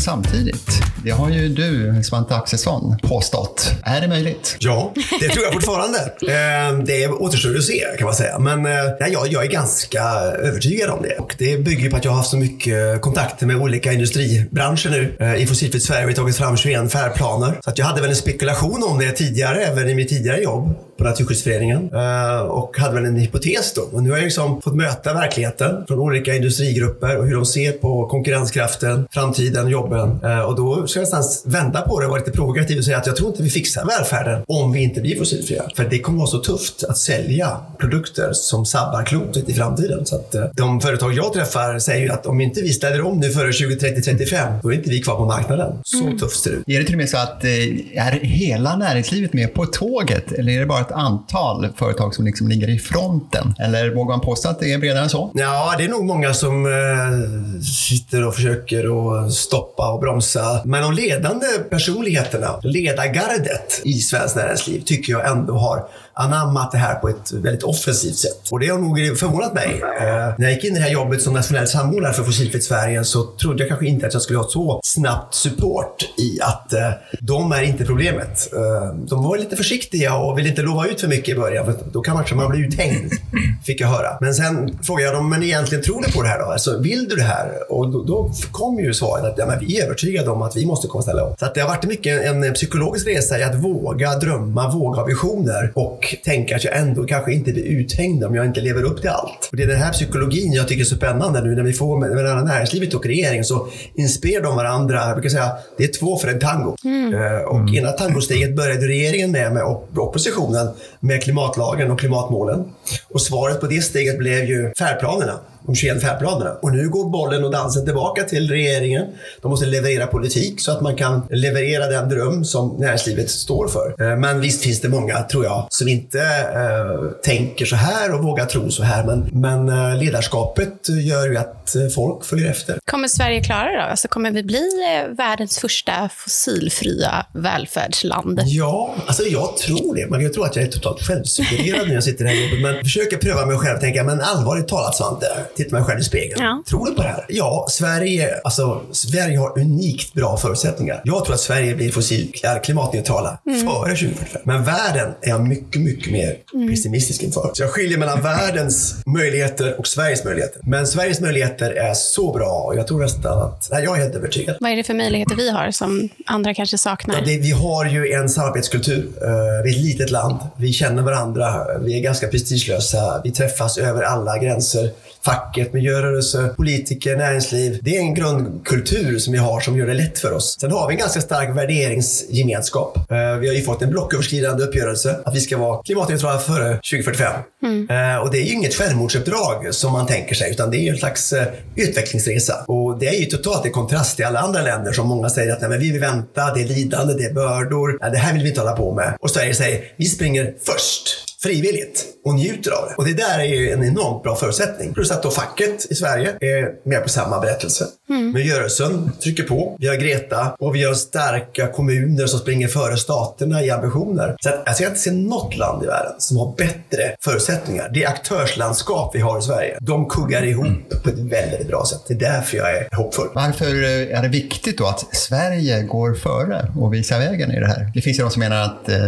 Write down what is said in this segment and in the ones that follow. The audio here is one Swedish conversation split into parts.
samtidigt. Det har ju du, Svante Axelsson, påstått. Är det möjligt? Ja, det tror jag fortfarande. Ehm, det återstår att se kan man säga. Men eh, nej, jag, jag är ganska övertygad om det. Och det bygger på att jag har haft så mycket kontakter med olika industribranscher nu. Eh, I Fossilfritt Sverige har vi tagit fram 21 färdplaner. Så att jag hade väl en spekulation om det tidigare, även i mitt tidigare jobb på Naturskyddsföreningen. Eh, och hade väl en hypotes då. Och nu har jag liksom fått möta verkligheten från olika industrigrupper och hur de ser på konkurrenskraften, framtiden, jobben. Och då ska jag någonstans vända på det och vara lite provokativ och säga att jag tror inte vi fixar välfärden om vi inte blir fossilfria. För det kommer vara så tufft att sälja produkter som sabbar klotet i framtiden. Så att eh, de företag jag träffar säger ju att om inte vi ställer om nu före 2030, 35, då är inte vi kvar på marknaden. Så mm. tufft ser det ut. Är det till och med så att eh, är hela näringslivet med på tåget? Eller är det bara ett antal företag som liksom ligger i fronten? Eller vågar man påstå att det är bredare än så? Ja, det är nog många som eh, sitter och försöker att stoppa och bromsa. Men men de ledande personligheterna, ledargardet i svenskt näringsliv, tycker jag ändå har anammat det här på ett väldigt offensivt sätt. Och det har nog förvånat mig. Eh, när jag gick in i det här jobbet som nationell samordnare för Fossilfritt Sverige så trodde jag kanske inte att jag skulle ha så snabbt support i att eh, de är inte problemet. Eh, de var lite försiktiga och ville inte lova ut för mycket i början för då kan man bli uthängd, fick jag höra. Men sen frågade jag dem, men egentligen tror du på det här då? Alltså, vill du det här? Och då, då kom ju svaret att ja, men vi är övertygade om att vi måste komma ställa om. Så att det har varit mycket en psykologisk resa i att våga drömma, våga ha visioner och tänka att jag ändå kanske inte blir uthängd om jag inte lever upp till allt. Och det är den här psykologin jag tycker är så spännande nu när vi får med, med näringslivet och regeringen så inspirerar de varandra. Jag brukar säga det är två för en tango. Mm. Uh, och mm. ena tangosteget började regeringen med, med oppositionen med klimatlagen och klimatmålen. Och svaret på det steget blev ju färdplanerna de 21 färdplanerna. Och nu går bollen och dansen tillbaka till regeringen. De måste leverera politik så att man kan leverera den dröm som näringslivet står för. Eh, men visst finns det många, tror jag, som inte äh, tänker så här och vågar tro så här. Men, men äh, ledarskapet gör ju att folk följer efter. Kommer Sverige klara det då? Alltså, kommer vi bli världens första fossilfria välfärdsland? Ja, alltså jag tror det. Men jag tror att jag är totalt självsuggererad när jag sitter här i jobbet. Men försöker pröva mig själv och tänka, men allvarligt talat Svante, tittar mig själv i spegeln. Ja. Tror du på det här? Ja, Sverige, alltså, Sverige har unikt bra förutsättningar. Jag tror att Sverige blir fossil, klimatneutrala mm. före 2045. Men världen är jag mycket, mycket mer mm. pessimistisk inför. Så jag skiljer mellan världens möjligheter och Sveriges möjligheter. Men Sveriges möjligheter är så bra och jag tror nästan att, nej, jag är helt övertygad. Vad är det för möjligheter vi har som andra kanske saknar? Ja, det, vi har ju en samarbetskultur. Uh, vi är ett litet land. Vi känner varandra. Vi är ganska prestigelösa. Vi träffas över alla gränser facket, miljörörelse, politiker, näringsliv. Det är en grundkultur som vi har som gör det lätt för oss. Sen har vi en ganska stark värderingsgemenskap. Eh, vi har ju fått en blocköverskridande uppgörelse att vi ska vara klimatneutrala före 2045. Mm. Eh, och det är ju inget självmordsuppdrag som man tänker sig, utan det är ju en slags eh, utvecklingsresa. Och det är ju totalt i kontrast till alla andra länder som många säger att nej, men vi vill vänta, det är lidande, det är bördor. Det här vill vi inte hålla på med. Och Sverige säger, vi springer först frivilligt och njuter av det. Och det där är ju en enormt bra förutsättning. Plus att då facket i Sverige är med på samma berättelse. Mm. Miljörörelsen trycker på. Vi har Greta och vi har starka kommuner som springer före staterna i ambitioner. Så att, alltså jag inte se något land i världen som har bättre förutsättningar. Det aktörslandskap vi har i Sverige, de kuggar ihop mm. på ett väldigt bra sätt. Det är därför jag är hoppfull. Varför är det viktigt då att Sverige går före och visar vägen i det här? Det finns ju de som menar att eh,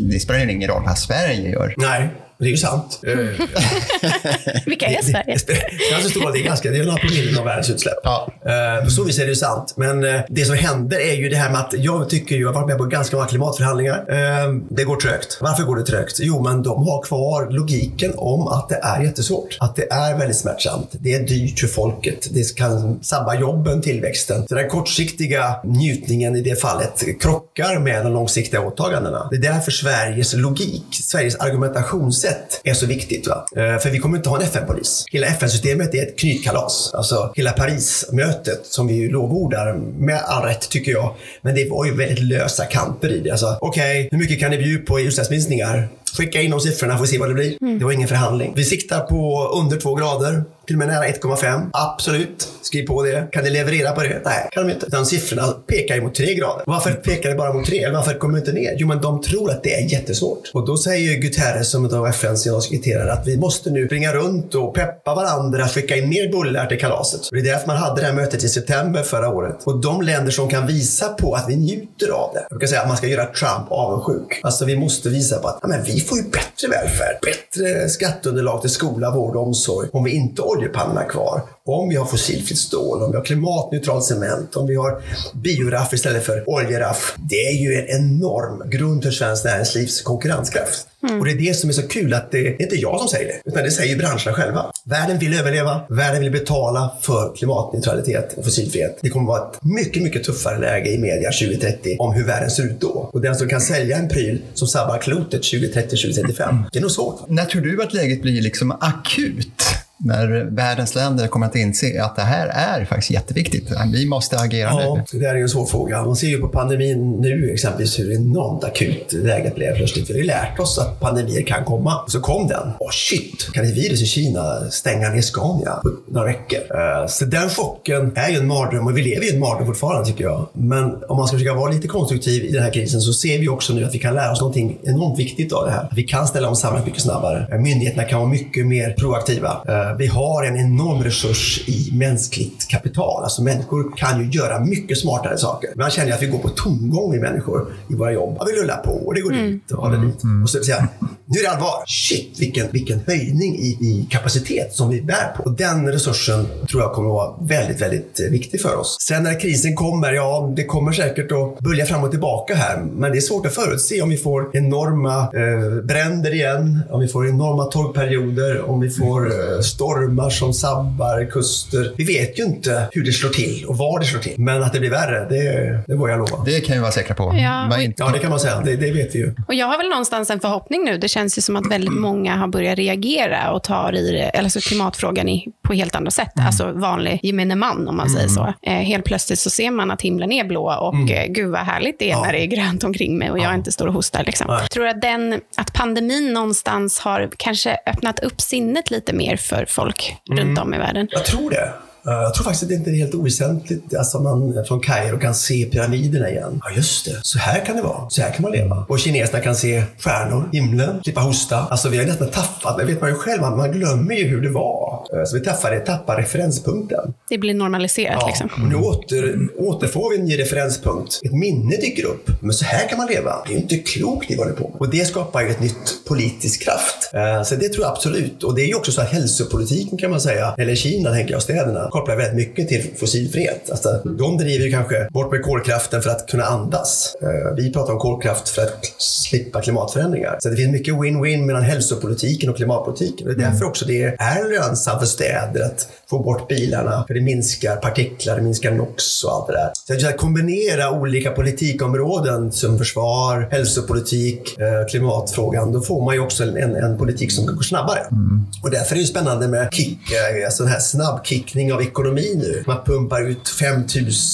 det spelar ingen roll vad Sverige gör. Nej, det är ju sant. Eh, Vilka är Sverige? Det spelar så stor roll. Det är ganska, det är några promille av världens utsläpp. Ja. Uh, på så vis är det ju sant. Men uh, det som händer är ju det här med att jag tycker ju, jag har varit med på ganska många klimatförhandlingar. Uh, det går trögt. Varför går det trögt? Jo, men de har kvar logiken om att det är jättesvårt. Att det är väldigt smärtsamt. Det är dyrt för folket. Det kan sabba jobben, tillväxten. Så den kortsiktiga njutningen i det fallet krockar med de långsiktiga åtagandena. Det är därför Sveriges logik, Sveriges argumentationssätt sätt är så viktigt. Va? Eh, för vi kommer inte ha en FN-polis. Hela FN-systemet är ett knytkalas. Alltså hela Parismötet som vi ju lovordar med all rätt tycker jag. Men det var ju väldigt lösa kanter i det. Alltså, Okej, okay, hur mycket kan ni bjuda på i utsläppsminskningar? Skicka in de siffrorna får vi se vad det blir. Mm. Det var ingen förhandling. Vi siktar på under två grader till och med nära 1,5. Absolut, skriv på det. Kan ni leverera på det? Nej, kan de inte. Utan siffrorna pekar ju mot 3 grader. Varför pekar det bara mot 3? Varför kommer det inte ner? Jo, men de tror att det är jättesvårt. Och då säger ju Guterres, som är FNs generalsekreterare, att vi måste nu springa runt och peppa varandra, skicka in mer bullar till kalaset. Och det är därför man hade det här mötet i september förra året. Och de länder som kan visa på att vi njuter av det. Jag kan säga att man ska göra Trump avundsjuk. Alltså vi måste visa på att ja, men vi får ju bättre välfärd, bättre skatteunderlag till skola, vård och omsorg om vi inte orkar oljepannorna kvar. Om vi har fossilfritt stål, om vi har klimatneutral cement, om vi har bioraff istället för oljeraff. Det är ju en enorm grund för svenskt näringslivs konkurrenskraft. Mm. Och det är det som är så kul att det är inte jag som säger det, utan det säger branscherna själva. Världen vill överleva, världen vill betala för klimatneutralitet och fossilfrihet. Det kommer vara ett mycket, mycket tuffare läge i media 2030 om hur världen ser ut då. Och den som kan sälja en pryl som sabbar klotet 2030-2035, det är nog svårt. När tror du att läget blir liksom akut? När världens länder kommer att inse att det här är faktiskt jätteviktigt. Vi måste agera ja, nu. Det är en svår fråga. Man ser ju på pandemin nu exempelvis hur enormt akut läget blev plötsligt. Vi har ju lärt oss att pandemier kan komma. Så kom den. Åh oh, shit, kan ett virus i Kina stänga ner Scania på några veckor? Eh, så den chocken är ju en mardröm och vi lever i en mardröm fortfarande tycker jag. Men om man ska försöka vara lite konstruktiv i den här krisen så ser vi också nu att vi kan lära oss någonting enormt viktigt av det här. Vi kan ställa om samhället mycket snabbare. Eh, myndigheterna kan vara mycket mer proaktiva. Eh, vi har en enorm resurs i mänskligt kapital. Alltså människor kan ju göra mycket smartare saker. Man känner att vi går på tomgång i människor i våra jobb. Ja, vi rullar på och det går mm. dit och det dit. Mm. Och så säga, nu är det allvar. Shit, vilken, vilken höjning i, i kapacitet som vi bär på. Och den resursen tror jag kommer att vara väldigt, väldigt viktig för oss. Sen när krisen kommer, ja, det kommer säkert att bölja fram och tillbaka här. Men det är svårt att förutse om vi får enorma eh, bränder igen, om vi får enorma torrperioder, om vi får eh, stormar som sabbar kuster. Vi vet ju inte hur det slår till och var det slår till. Men att det blir värre, det, det vågar jag lova. Det kan vi vara säkra på. Ja, inte... ja det kan man säga. Det, det, vet vi ju. Och jag har väl någonstans en förhoppning nu. Det känns ju som att väldigt många har börjat reagera och tar i det, alltså klimatfrågan i, på helt andra sätt. Mm. Alltså vanlig gemene man, om man mm. säger så. Eh, helt plötsligt så ser man att himlen är blå och mm. eh, gud vad härligt det är ja. när det är grönt omkring mig och jag inte står och hostar. Liksom. Jag tror att, den, att pandemin någonstans har kanske öppnat upp sinnet lite mer för folk mm. runt om i världen. Jag tror det. Eh, jag tror faktiskt att det inte är helt oväsentligt. Alltså man från Kairo kan se pyramiderna igen. Ja, just det. Så här kan det vara. Så här kan man leva. Och kineserna kan se stjärnor, himlen, slippa hosta. Alltså vi har nästan tappat, det vet man ju själv, man glömmer ju hur det var. Eh, så vi tappar, tappar referenspunkten. Det blir normaliserat ja. liksom. Och nu åter, återfår vi en ny referenspunkt. Ett minne dyker upp. Men så här kan man leva. Det är ju inte klokt det vi håller på med. Och det skapar ju ett nytt politisk kraft. Eh, så det tror jag absolut. Och det är ju också så här hälsopolitiken kan man säga, eller Kina tänker jag, städerna kopplar väldigt mycket till fossilfrihet. Alltså, de driver ju kanske bort med kolkraften för att kunna andas. Eh, vi pratar om kolkraft för att slippa klimatförändringar. Så det finns mycket win-win mellan hälsopolitiken och klimatpolitiken. Det är därför också det är lönsamt för städer att få bort bilarna. För det minskar partiklar, det minskar NOx och allt det där. Så att kombinera olika politikområden som försvar, hälsopolitik, eh, klimatfrågan. Då får man ju också en, en politik som går snabbare. Mm. Och därför är det spännande med kick, alltså den här snabbkickning av ekonomi nu. Man pumpar ut 5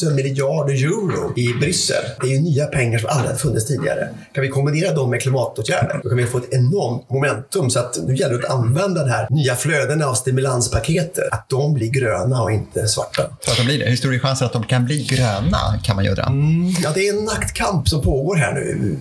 000 miljarder euro i Bryssel. Det är ju nya pengar som aldrig har funnits tidigare. Kan vi kombinera dem med klimatåtgärder, då kan vi få ett enormt momentum. Så att nu gäller det att använda de här nya flödena av stimulanspaketet. Att de blir gröna och inte svarta. Så att de blir det. Hur stor är chansen att de kan bli gröna, kan man göra? Mm, ja, det är en naktkamp som pågår här nu.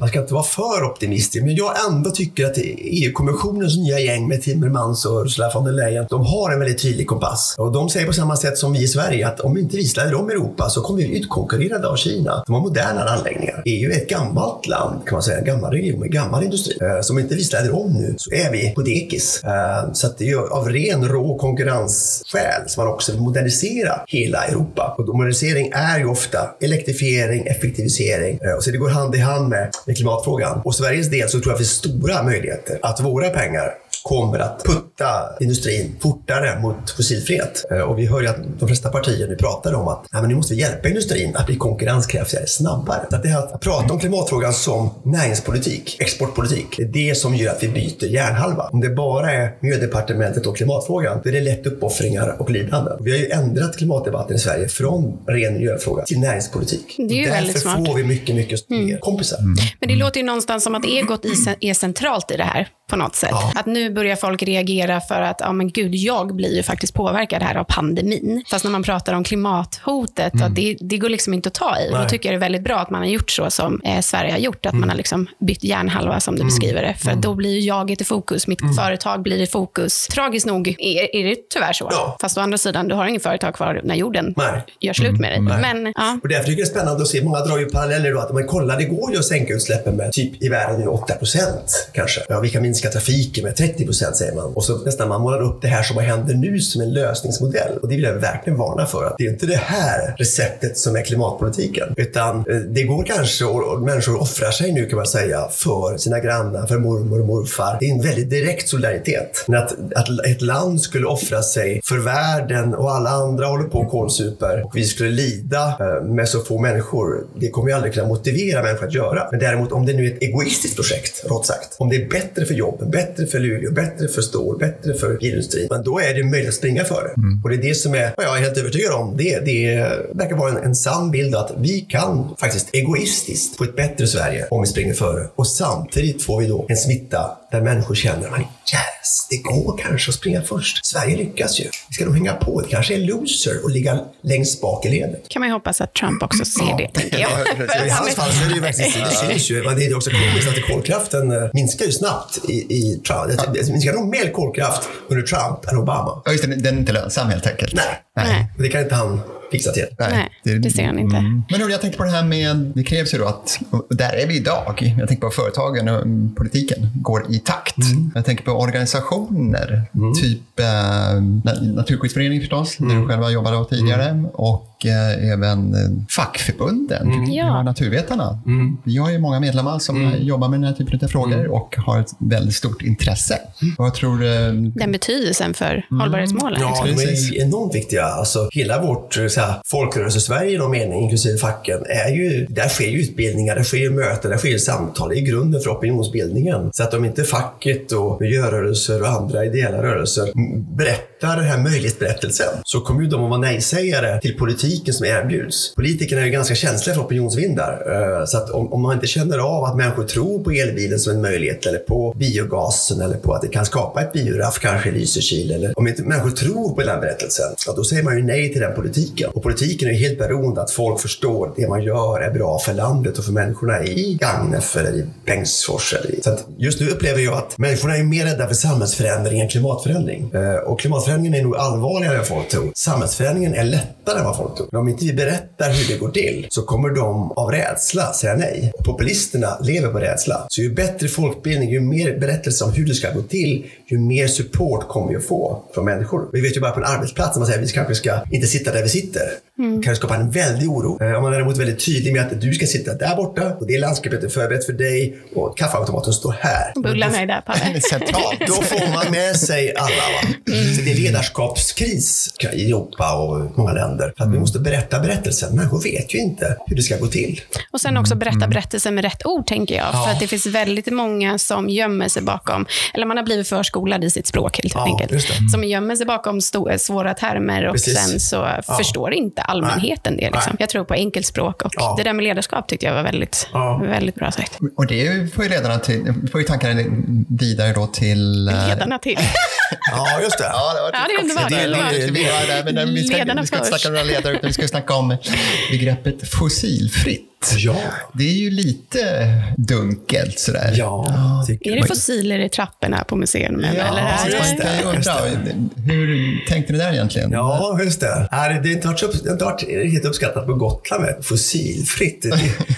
Man ska inte vara för optimistisk, men jag ändå tycker att EU-kommissionens nya gäng med Timmermans och Ursula von der Leyen, de har en väldigt tydlig kompass. Och de säger på samma sätt som vi i Sverige att om inte vi släder om Europa så kommer vi utkonkurrerade av Kina. De har modernare anläggningar. EU är ett gammalt land, kan man säga, en gammal region med gammal industri. Eh, så om inte vi släder om nu så är vi på dekis. Eh, så att det är av ren rå konkurrensskäl som man också vill modernisera hela Europa. Och modernisering är ju ofta elektrifiering, effektivisering eh, och så det går hand i hand med, med klimatfrågan. Och Sveriges del så tror jag att det finns stora möjligheter att våra pengar kommer att putta industrin fortare mot fossilfrihet. Eh, och vi hör ju att de flesta partier nu pratar om att ja, men nu måste vi hjälpa industrin att bli konkurrenskraftigare snabbare. Att det här att prata om klimatfrågan som näringspolitik, exportpolitik, det är det som gör att vi byter hjärnhalva. Om det bara är miljödepartementet och klimatfrågan, då är det lätt uppoffringar och lidande. Vi har ju ändrat klimatdebatten i Sverige från ren miljöfråga till näringspolitik. Det är ju Därför väldigt smart. får vi mycket, mycket mm. mer kompisar. Men det låter ju någonstans som att egot är centralt i det här på något sätt. Ja. Att nu börjar folk reagera för att, ja men gud, jag blir ju faktiskt påverkad här av pandemin. Fast när man pratar om klimathotet, att det, det går liksom inte att ta i. Och Då Nej. tycker jag det är väldigt bra att man har gjort så som eh, Sverige har gjort, att man har liksom bytt hjärnhalva som du beskriver det. För då blir ju jaget i fokus, mitt företag blir i fokus. Tragiskt nog är, är det tyvärr så. Ja. Fast å andra sidan, du har ingen företag kvar när jorden Nej. gör slut med dig. Men ja, Och därför tycker jag det är spännande att se, många drar ju paralleller då, att man kollar, det går ju att sänka utsläppen med typ i världen nu 8 procent kanske. Ja, vi kan minska trafiken med 30 procent säger man. Och så nästan man målar upp det här som händer nu som en lösningsmodell. Och det vill jag verkligen varna för. Att det är inte det här receptet som är klimatpolitiken. Utan eh, det går kanske, och, människor offrar sig nu kan man säga, för sina grannar, för mormor och morfar. Det är en väldigt direkt solidaritet. Men att, att ett land skulle offra sig för världen och alla andra håller på och kolsuper och vi skulle lida eh, med så få människor. Det kommer ju aldrig kunna motivera människor att göra. Men däremot om det nu är ett egoistiskt projekt, rått sagt. Om det är bättre för jobben, bättre för Luleå, bättre för stål, bättre för bilindustrin. Men då är det möjligt att springa för det. Och det är det som är, vad jag är helt övertygad om, det, det verkar vara en, en sann bild att vi kan faktiskt egoistiskt få ett bättre Sverige om vi springer före. Och samtidigt får vi då en smitta där människor känner, men yes, det går kanske att springa först. Sverige lyckas ju. Vi ska nog hänga på. Det kanske är loser att ligga längst bak i ledet. kan man ju hoppas att Trump också ser det, tänker jag. I hans fall så är det ju verkligen, det syns ju. Men det är också komiskt att kolkraften eh, minskar ju snabbt i, i Trump. Det minskar nog mer kolkraft under Trump än Obama. Ja, just det, den är inte lönsam helt enkelt. Nej, Nej. det kan inte han fixa till. Nej, det ser han inte. Mm. Men hörru, jag tänkte på det här med, det krävs ju då att, där är vi idag, jag tänker på företagen och mm, politiken, går i takt. Jag tänker på organisationer, typ eh, Na- Naturskyddsföreningen förstås, där du själva jobbade åt tidigare, och eh, även eh, fackförbunden, typ, vi Ja. har Naturvetarna. Vi har ju många medlemmar som eh, jobbar med den här typen av frågor och har ett väldigt stort intresse. Vad tror du? Den betydelsen för hållbarhetsmålen. Ja, de är enormt viktiga. Alltså, hela vårt folkrörelse-Sverige i någon mening, inklusive facken, är ju, där sker ju utbildningar, där sker möten, där sker samtal. Det är grunden för opinionsbildningen. Så att om inte facket och miljörörelser och andra ideella rörelser m- berättar den här möjlighetsberättelsen så kommer ju de att vara nej-sägare till politiken som erbjuds. Politikerna är ju ganska känsliga för opinionsvindar. Eh, så att om, om man inte känner av att människor tror på elbilen som en möjlighet eller på biogasen eller på att det kan skapa ett bioraff kanske i Lysekil eller om inte människor tror på den här berättelsen, ja, då säger man ju nej till den politiken. Och politiken är ju helt beroende att folk förstår att det man gör är bra för landet och för människorna i Gagnef eller i Bengtsfors. Eller i. Så att just nu upplever jag att människorna är mer rädda för samhällsförändring än klimatförändring. Eh, och klimatförändring samhällsförändringen är nog allvarligare än folk tror. Samhällsförändringen är lättare än vad folk tror. Men om inte vi berättar hur det går till så kommer de av rädsla säga nej. Och populisterna lever på rädsla. Så ju bättre folkbildning, ju mer berättelse om hur det ska gå till, ju mer support kommer vi att få från människor. Vi vet ju bara på en arbetsplats när man säger att vi kanske ska inte sitta där vi sitter kan det skapa en väldig oro. Eh, Om man däremot är väldigt tydlig med att du ska sitta där borta och det landskapet är förberett för dig och kaffeautomaten står här. Bullarna är där, Palle. centralt. Då får man med sig alla. Va? Så det är ledarskapskris i Europa och många länder. För att vi måste berätta berättelsen. Människor vet ju inte hur det ska gå till. Och sen också berätta berättelsen med rätt ord, tänker jag. För att det finns väldigt många som gömmer sig bakom, eller man har blivit förskolad i sitt språk helt Ja, enkelt. just det. Som gömmer sig bakom svåra termer och Precis. sen så förstår inte allmänheten det. Liksom. Jag tror på enkelt språk och Ja. det där med ledarskap tyckte jag var väldigt, Ja. väldigt bra sagt. Och det får ju ledarna till, får ju tankarna vidare då till... eh, Ledarna till. Ja, just det. Ja, det, var Ja, det är underbart, Det där, men vi ska, Ledarna vi ska inte först. snacka om några ledare, utan vi ska snacka om begreppet fossilfritt. Ja. Det är ju lite dunkelt sådär. Ja, tycker Är det fossiler i trapporna på museum? Ja, eller just det... det. Jag undrar, hur tänkte ni där egentligen? Ja, just det. Nej, Det har inte varit, så upp, det har inte varit riktigt uppskattat på Gotland med fossilfritt. Det,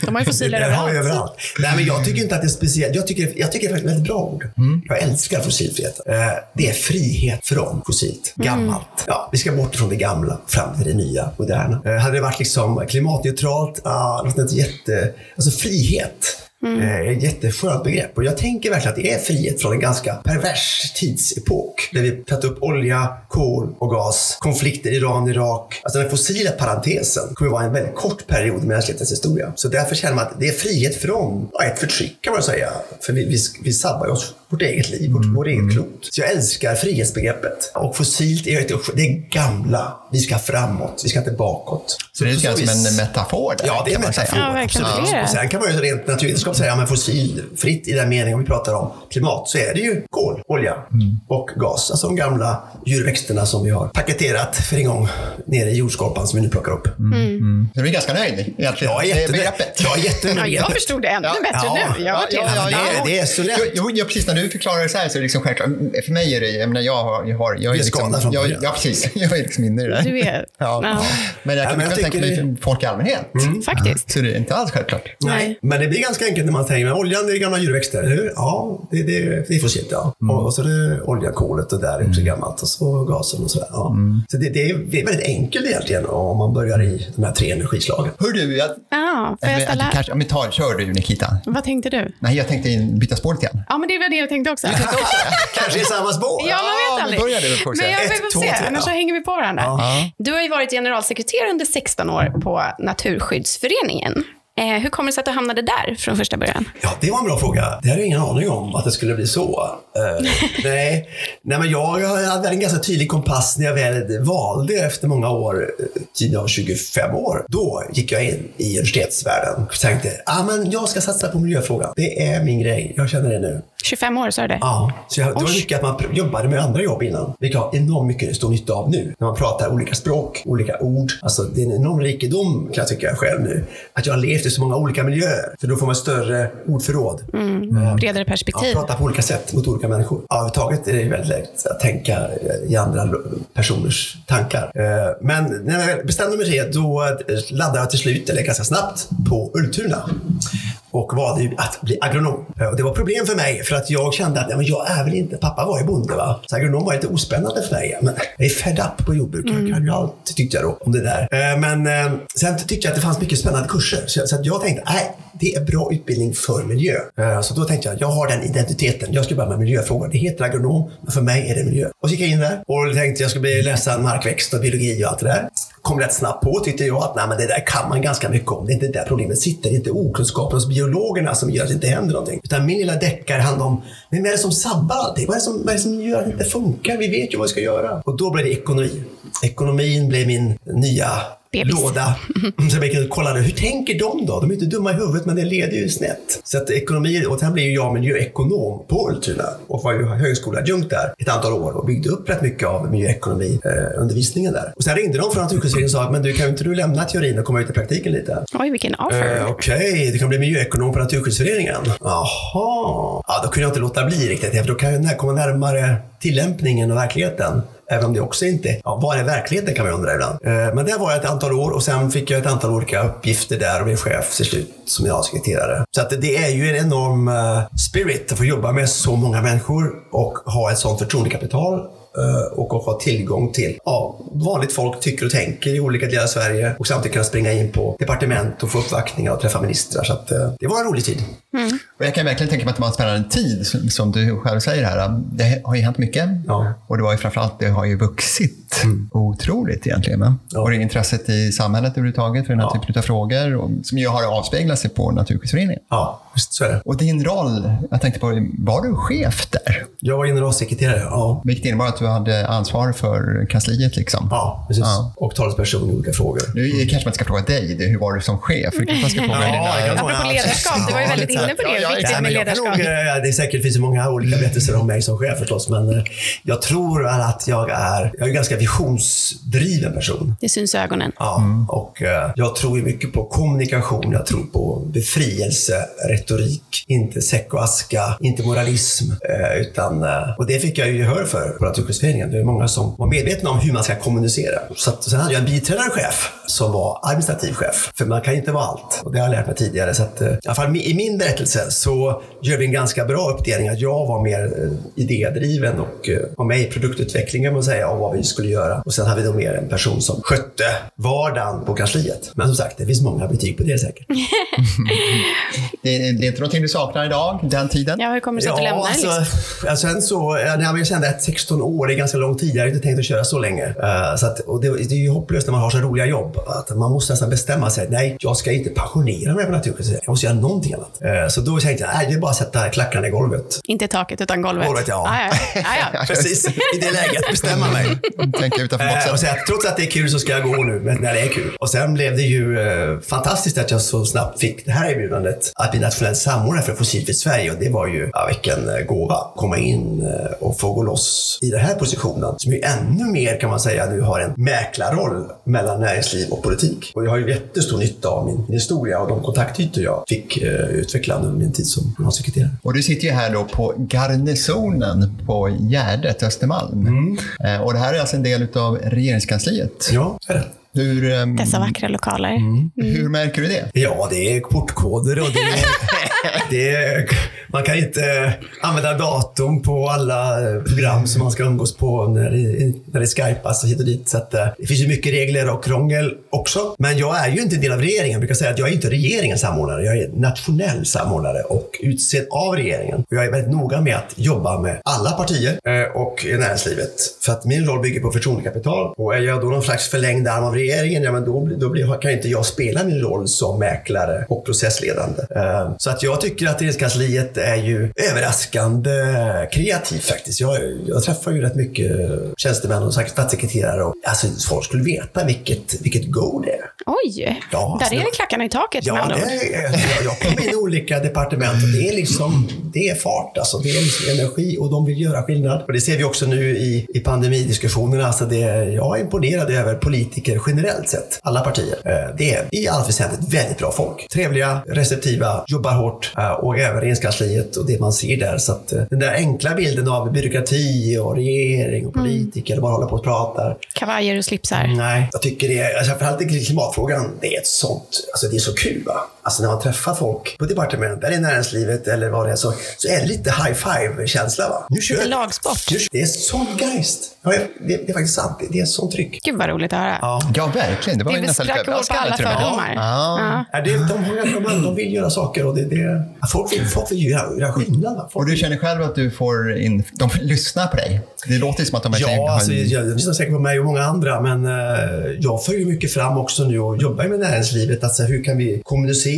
De har ju fossiler det har vi överallt. överallt. Nej, men jag tycker inte att det är speciellt. Jag tycker, jag tycker det är ett väldigt bra ord. Jag älskar fossilfrihet. Eh, Det är frihet från fossilt, gammalt. Ja, vi ska bort från det gamla fram till det nya, moderna. Eh, Hade det varit liksom klimatneutralt, ah, något jätte... Alltså frihet. Eh, är ett jätteskönt begrepp. Och jag tänker verkligen att det är frihet från en ganska pervers tidsepok. Där vi tagit upp olja, kol och gas, konflikter Iran-Irak. Alltså den fossila parentesen kommer vara en väldigt kort period i mänsklighetens historia. Så därför känner man att det är frihet från ja, ett förtryck kan man säga. För vi, vi, vi sabbar ju oss vårt eget liv, vårt, vårt eget klot. Så jag älskar frihetsbegreppet. Och fossilt är, det är gamla. Vi ska framåt, vi ska inte bakåt. Så det är lite som en metafor där, Ja, det är en metafor. Ja, verkligen. absolut. Det är det. Och sen kan man ju rent ska man säga men fossilfritt i den meningen om vi pratar om klimat så är det ju kol, olja och gas. Alltså de gamla djurväxterna som vi har paketerat för en gång nere i jordskorpan som vi nu plockar upp. Så du är ganska nöjd egentligen? Jag är jättenöjd. Jag är jättenöjd Ja, jag förstod det ännu Ja, bättre ja, nu. Jag var ja, ja, helt- ja, Det, det är så lätt. Jo, jo, ja, precis. När du förklarar det så här så är det liksom självklart. För mig är det, jag menar, jag har, jag har, jag är liksom, jag. Ja, precis. Jag är liksom inne i det där. Du är- Ja. ja. Men jag Ja, kan men jag tänka mig det- folk i allmänhet. Faktiskt. Så det är inte alls självklart. Nej, men det blir ganska enkelt när man tänker, men oljan det är gamla djurväxter, eller hur? Ja, det, det, det är fossilt ja. Och, och så är det olja, kolet och där är också gammalt. Och så gasen och sådär. Ja. Så det, det, är, det är väldigt enkelt egentligen om man börjar i de här tre energislagen. Hör du, jag, Ja, får jag att du ställa? kanske, ja, men ta, kör du Nikita. Vad tänkte du? Nej, jag tänkte in- byta spår lite grann. Ja, men det var det jag tänkte också. Kanske i samma spår? Ja, man vet men aldrig. börja du, får vi se. Men jag Ett, vi får två, se, tre, annars så hänger vi på varandra. Ja. Du har ju varit generalsekreterare under 16 år på Naturskyddsföreningen. Eh, hur kommer det sig att du hamnade där från första början? Ja, det var en bra fråga. Det hade jag ingen aning om att det skulle bli så. Eh, nej. nej, men jag, jag hade en ganska tydlig kompass när jag väl valde efter många år, eh, tiden jag var 25 år. Då gick jag in i universitetsvärlden och tänkte, ah, men jag ska satsa på miljöfrågan. Det är min grej. Jag känner det nu. 25 år, sa du det? Ja, så jag, det var mycket att man jobbade med andra jobb innan. Vilket jag har enormt mycket stor nytta av nu. När man pratar olika språk, olika ord. Alltså det är en enorm rikedom kan jag tycka själv nu. Att jag har levt i så många olika miljöer. För då får man större ordförråd. Mm. Bredare Ja, perspektiv. prata på olika sätt mot olika människor. Ja, Överhuvudtaget är det väldigt lätt att tänka eh, i andra personers tankar. Eh, Men när jag bestämde mig för det, då eh, laddade jag till slut, eller ganska snabbt, på Ultuna. Och valde att bli agronom. Eh, Och det var problem för mig, för att jag kände att ja, men jag är väl inte, pappa var ju bonde va. Så agronom var lite ospännande för mig. Men jag är fed up på jordbruk, jag kan ju allt, tyckte jag då, om det där. Eh, Men eh, sen tyckte jag att det fanns mycket spännande kurser. Så jag tänkte, nej, det är bra utbildning för miljö. Eh, så då tänkte jag, jag har den identiteten. Jag ska börja med miljöfrågor. Det heter agronom, men för mig är det miljö. Och så gick jag in där och tänkte jag skulle läsa markväxt och biologi och allt det där. Kom rätt snabbt på tyckte jag att nej, men det där kan man ganska mycket om. Det är inte där problemet sitter. Det är inte okunskapen hos biologerna som gör att det inte händer någonting. Utan min lilla deckare handlar om, vem är det som sabbar allting? Vad är det som, vad är det som gör att det inte funkar? Vi vet ju vad vi ska göra. Och då blev det ekonomi. Ekonomin blev min nya Bebis. låda. Så jag kunde kolla, hur tänker de då? De är inte dumma i huvudet, men det leder ju snett. Så att ekonomi, och sen blev ju jag miljöekonom på Ultuna och var ju högskoleadjunkt där ett antal år och byggde upp rätt mycket av miljöekonomiundervisningen där. Och sen ringde de från Naturskyddsföreningen och sa, men du kan inte du lämna teorin och komma ut i praktiken lite? Oj, vilken offer. Eh, Okej, du kan bli miljöekonom på Naturskyddsföreningen. Jaha. Ja, då kunde jag inte låta bli riktigt. För då kan jag komma närmare tillämpningen och verkligheten. Även om det också inte... Ja, var är verkligheten kan man undra ibland. Eh, men där var jag ett antal år och sen fick jag ett antal olika uppgifter där och blev chef till slut som generalsekreterare. Så att det är ju en enorm eh, spirit att få jobba med så många människor och ha ett sånt förtroendekapital och att ha tillgång till ja, vanligt folk tycker och tänker i olika delar av Sverige och samtidigt kunna springa in på departement och få uppvaktningar och träffa ministrar. Så att, eh, det var en rolig tid. Och jag kan verkligen tänka mig att det var en spännande tid, som- du själv säger här. Det har ju hänt mycket. Ja. Och det var ju framförallt, det har ju vuxit otroligt egentligen. Ja. Och det intresset i samhället överhuvudtaget för den här Ja. typen av frågor, och, som ju har avspeglat sig på Naturskyddsföreningen. Ja, just så är det. Och din roll, jag tänkte på, var du chef där? Jag var generalsekreterare, ja. Vilket innebar att du hade ansvar för kansliet liksom? Ja, precis. Ja. Och talesperson i olika frågor. Nu kanske man inte ska fråga dig, det, hur var du som chef? Vi kanske man ska fråga Ja, dina... det kan Apropå ledarskap, du var ju väldigt inne på det. Ja, Viktigt med ledarskap. nog, eh, det är säkert finns många olika berättelser om mig som chef förstås, men eh, jag tror att jag är, jag är en ganska visionsdriven person. Det syns i ögonen. Ja, och eh, jag tror mycket på kommunikation, jag tror på befrielse, retorik, inte säck och aska, inte moralism. Utan, och det fick jag ju gehör för på Naturskyddsföreningen. Det är många som var medvetna om hur man ska kommunicera. Så att, sen hade jag en biträdande chef som var administrativ chef. För man kan inte vara allt. Och det har jag lärt mig tidigare. Så att, eh, I alla fall i min berättelse så gör vi en ganska bra uppdelning. Att jag var mer eh, idédriven och eh, var med i produktutvecklingen kan man säga, av vad vi skulle göra. Och sen hade vi då mer en person som skötte vardagen på kansliet. Men som sagt, det finns många betyg på det säkert. Det, det är inte någonting du saknar idag, den tiden? Ja, hur kommer det sig att du lämnar alltså, liksom? sen så, jag kände att 16 år är ganska lång tid. Jag hade inte tänkt att köra så länge. Eh, så att, och det, det är ju hopplöst när man har så roliga jobb. Att man måste nästan bestämma sig. Nej, jag ska inte pensionera mig på Naturskyddsföreningen. Jag måste göra någonting annat. Eh, så då tänkte jag, nej, det är bara att sätta klackarna i golvet. Inte taket, utan golvet. Golvet, ja. Ah, ja. Ah, ja. Precis, i det läget. Bestämma mig. Tänka utanför Eh, och boxen. säga att trots att det är kul så ska jag gå nu, men när det är kul. Och sen blev det ju fantastiskt att jag så snabbt fick det här erbjudandet att bli nationell samordnare för Fossilfritt Sverige och det var ju, ja, vilken gåva. Komma in och få gå loss i den här positionen som ju ännu mer kan man säga nu har en mäklarroll mellan näringsliv och politik. Och jag har ju jättestor nytta av min, min historia och de kontaktytor jag fick uh, utveckla under min tid som generalsekreterare. Och du sitter ju här då på garnisonen på Gärdet, Östermalm. Mm. Uh, och det här är alltså en del av regeringskansliet. Ja, det är det. Hur, um, Dessa vackra lokaler. Mm. Mm. Hur märker du det? Ja, det är portkoder och det är, det är, man kan inte eh, använda datorn på alla eh, program som man ska umgås på när det, när det skypas och hit och dit. Så att, eh, det finns ju mycket regler och krångel också. Men jag är ju inte en del av regeringen. Jag brukar säga att jag är inte regeringens samordnare. Jag är nationell samordnare och utsedd av regeringen. Jag är väldigt noga med att jobba med alla partier och och näringslivet. För att min roll bygger på förtroendekapital. Och är jag då någon slags förlängd arm av regeringen ja, men då, då blir, kan inte jag spela min roll som mäklare och processledande. Så att jag tycker att Regeringskansliet är ju överraskande kreativt faktiskt. Jag, jag träffar ju rätt mycket tjänstemän och statssekreterare och alltså, folk skulle veta vilket, vilket go det är. Oj! Ja, där är det klackarna i taket Ja, det är, jag, jag kommer in i olika departement och det är liksom det är fart. Alltså, det är liksom energi och de vill göra skillnad. Och det ser vi också nu i, i pandemidiskussionerna. Alltså det, jag är imponerad över politiker generellt sett, alla partier. Eh, det är i allt väsentligt väldigt bra folk. Trevliga, receptiva, jobbar hårt eh, och även regeringskansliet och det man ser där. Så att eh, den där enkla bilden av byråkrati och regering och politiker, mm. bara håller på och pratar. Kavajer och slipsar. Nej, jag tycker det alltså framförallt i klimatfrågan, det är ett sånt, alltså det är så kul va. Alltså när man träffar folk på departement eller i näringslivet eller vad det är så, så är det lite high five-känsla. Va? Nu kör lite lagsport. Det är sån geist. Ja, det, det, är faktiskt sant. Det är sån tryck. Gud vad roligt att höra. Ja, ja verkligen. Det var det ju nästan lite överraskande. alla fördomar. Ja. Ja. Det, de, de, de vill göra saker och det, det, folk, vill, folk vill göra, göra skillnad. Folk och du känner själv att du får in, de lyssnar på dig? Det låter som att de verkligen ja, alltså, jag, jag lyssnar säkert på mig och många andra, men uh, jag följer mycket fram också nu och jobbar med näringslivet. Alltså, hur kan vi kommunicera?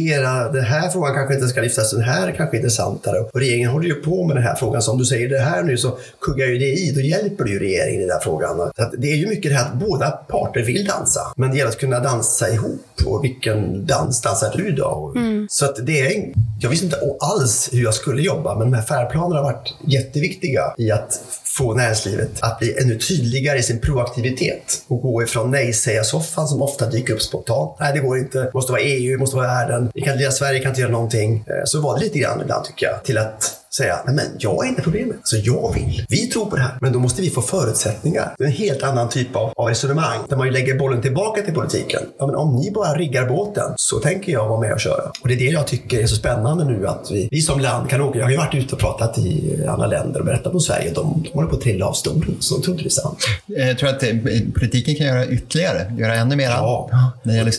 Den här frågan kanske inte ska lyftas, den här är kanske intressantare. Och regeringen håller ju på med den här frågan. Så om du säger det här nu så kuggar ju det i. Då hjälper du ju regeringen i den här frågan. Så det är ju mycket det här att båda parter vill dansa, men det gäller att kunna dansa ihop. Och vilken dans dansar du då? Mm. Så att det är, jag visste inte alls hur jag skulle jobba, men de här färdplanerna har varit jätteviktiga i att få näringslivet att bli ännu tydligare i sin proaktivitet och gå ifrån nej-säga-soffan som ofta dyker upp spontant. Nej, det går inte. Det måste vara EU, det måste vara världen. Vi kan, inte, Sverige kan inte göra någonting. Eh, så var det lite grann ibland tycker jag. Till att säga, nej men jag är inte problemet. Alltså jag vill. Vi tror på det här. Men då måste vi få förutsättningar. Det är en helt annan typ av, av resonemang där man ju lägger bollen tillbaka till politiken. Ja, men om ni bara riggar båten så tänker jag vara med och köra. Och det är det jag tycker är så spännande nu att vi, vi som land kan åka. Jag har ju varit ute och pratat i andra länder och berättat om Sverige. De, de håller på att trilla av stolen. Så de tror inte det är sant. Jag tror att eh, politiken kan göra ytterligare. Göra ännu mer. Ja. När det gäller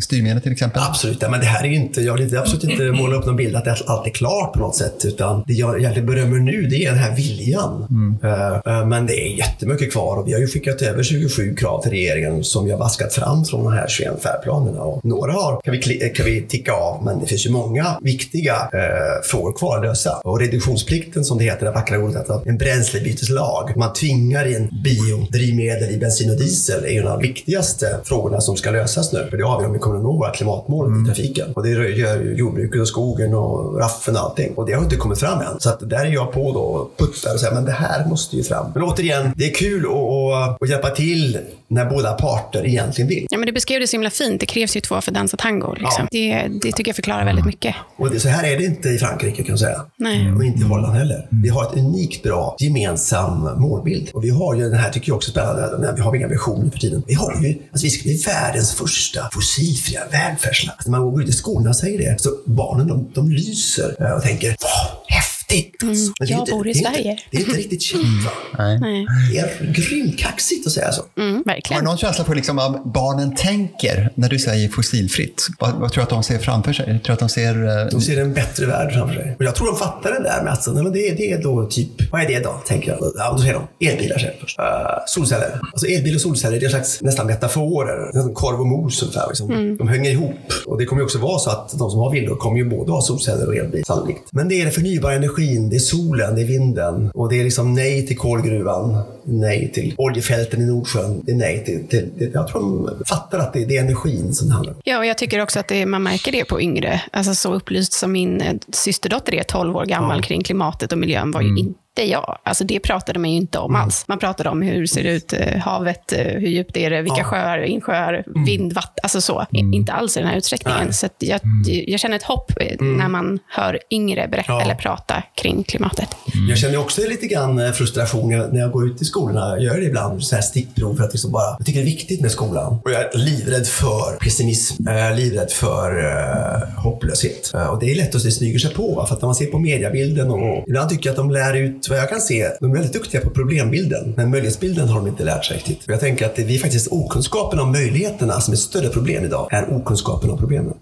styrmedel till exempel. Absolut. Ja, men det här är ju inte, jag vill absolut inte måla upp någon bild att allt är klart på något sätt. Utan det jag egentligen berömmer nu, det är den här viljan. Mm. Uh, men det är jättemycket kvar och vi har ju skickat över 27 krav till regeringen som vi har vaskat fram från de här 21 färdplanerna. Och några har, kan, vi, kan vi ticka av, men det finns ju många viktiga uh, frågor kvar att lösa. Och reduktionsplikten som det heter, det vackra ordet, att en bränslebyteslag. Man tvingar in biodrivmedel i bensin och diesel är en av de viktigaste frågorna som ska lösas nu. För det avgör om vi kommer att nå våra klimatmål mm. i trafiken. Och det gör ju jordbruket och skogen och raffen och allting. Och det har inte kommit fram än. Så att där är jag på då och puttar och säger men det här måste ju fram. Men återigen, det är kul att, att hjälpa till när båda parter egentligen vill. Ja, men du beskrev det så himla fint. Det krävs ju två för att dansa tango. Liksom. Ja. Det, det tycker jag förklarar väldigt mycket. Och det, så här är det inte i Frankrike kan jag säga. Nej. Och inte i Holland heller. Vi har ett unikt bra gemensam målbild. Och vi har ju, den här tycker jag också är spännande, vi har inga visioner för tiden. Vi har ju, alltså vi ska bli världens första fossilfria välfärdsland. När man går ut i skolorna och säger det, så barnen de, de lyser eh, och tänker, vad häftigt häftigt. Mm, jag inte, bor i det Sverige. Inte, det är inte riktigt känt va? Nej. Det är grymt kaxigt att säga så. Mm, verkligen. Har du någon känsla för liksom vad barnen tänker när du säger fossilfritt? Vad, vad tror du att de ser framför sig? Jag tror att de ser... Uh... De ser en bättre värld framför sig. Och jag tror de fattar det där med att nej, men det, det är då typ, vad är det då? Tänker jag. Ja, då säger de elbilar säger först. Uh, solceller. Alltså elbil och solceller, det är en slags nästan metaforer. Nästan korv och mos ungefär. Liksom. Mm. De hänger ihop. Och det kommer ju också vara så att de som har villor kommer ju både ha solceller och elbil sannolikt. Men det är det förnybara energi energin, det är solen, det är vinden. Och det är liksom nej till kolgruvan, nej till oljefälten i Nordsjön, det är nej till... till, till jag tror de fattar att det, det är energin som det handlar om. Ja, och jag tycker också att det, man märker det på yngre. Alltså så upplyst som min eh, systerdotter är, 12 år gammal, Ja. kring klimatet och miljön var ju inte jag. Alltså det pratade man ju inte om alls. Man pratade om hur ser det ut, eh, havet, eh, hur djupt är det, vilka Ja. sjöar, insjöar, vind, vatten, alltså så. I- Inte alls i den här utsträckningen. Nej. Så jag, jag känner ett hopp eh, när man hör yngre berätta Ja. eller prata kring klimatet. Jag känner också lite grann eh, frustration när jag går ut i skolorna. Jag gör det ibland, så här stickprov, för att liksom bara, jag tycker det är viktigt med skolan. Och jag är livrädd för pessimism, jag är livrädd för uh, hopplöshet. Eh, och det är lätt att det smyger sig på, för att när man ser på mediebilden och ibland tycker jag att de lär ut, vad jag kan se, de är väldigt duktiga på problembilden, men möjlighetsbilden har de inte lärt sig riktigt. Och jag tänker att det är faktiskt okunskapen om möjligheterna som är ett större problem idag, än okunskapen om problemen.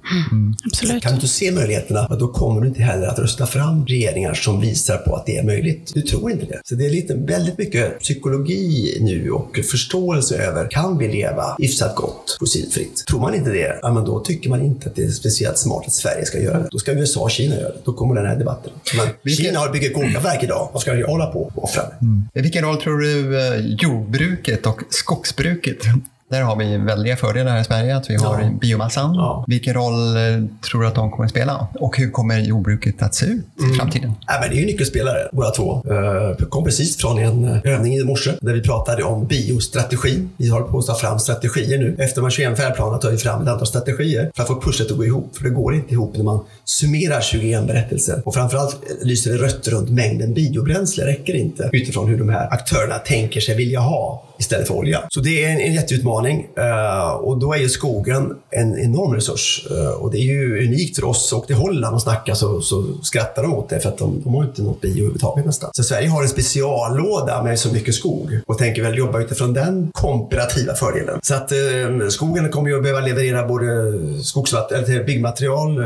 Absolut. Kan du inte se möjligheterna, då kommer du inte heller att rösta fram regeringar som visar på att det är möjligt. Du tror inte det. Så det är lite, väldigt mycket psykologi nu och förståelse över, kan vi leva hyfsat gott fossilfritt? Tror man inte det, ja, men då tycker man inte att det är speciellt smart att Sverige ska göra det. Då ska USA och Kina göra det. Då kommer den här debatten. Men Kina har byggt kolkraftverk idag. Vad ska Sverige hålla på och offra Mm. Vilken roll tror du eh, jordbruket och skogsbruket där har vi väldiga fördelar här i Sverige, att vi har Ja. biomassan. Ja. Vilken roll eh, tror du att de kommer att spela? Och hur kommer jordbruket att se ut Mm. i framtiden? Ja, men det är ju nyckelspelare båda två. Eh, Jag kom precis från en eh, övning i morse där vi pratade om biostrategin. Vi håller på att ta fram strategier nu. Efter här 21 färdplanerna tar vi fram ett antal strategier för att få pusslet att gå ihop. För det går inte ihop när man summerar 21 berättelser. Och framförallt lyser det rött runt mängden biobränsle. räcker inte utifrån hur de här aktörerna tänker sig vilja ha istället för olja. Så det är en, en jätteutmaning. Eh, och då är ju skogen en enorm resurs. Eh, och det är ju unikt för oss. Och till Holland och snackar så, så skrattar de åt det för att de, de har inte något bio överhuvudtaget nästan. Så Sverige har en speciallåda med så mycket skog och tänker väl jobba utifrån den komparativa fördelen. Så att eh, skogen kommer ju att behöva leverera både skogsvatten, eller till byggmaterial,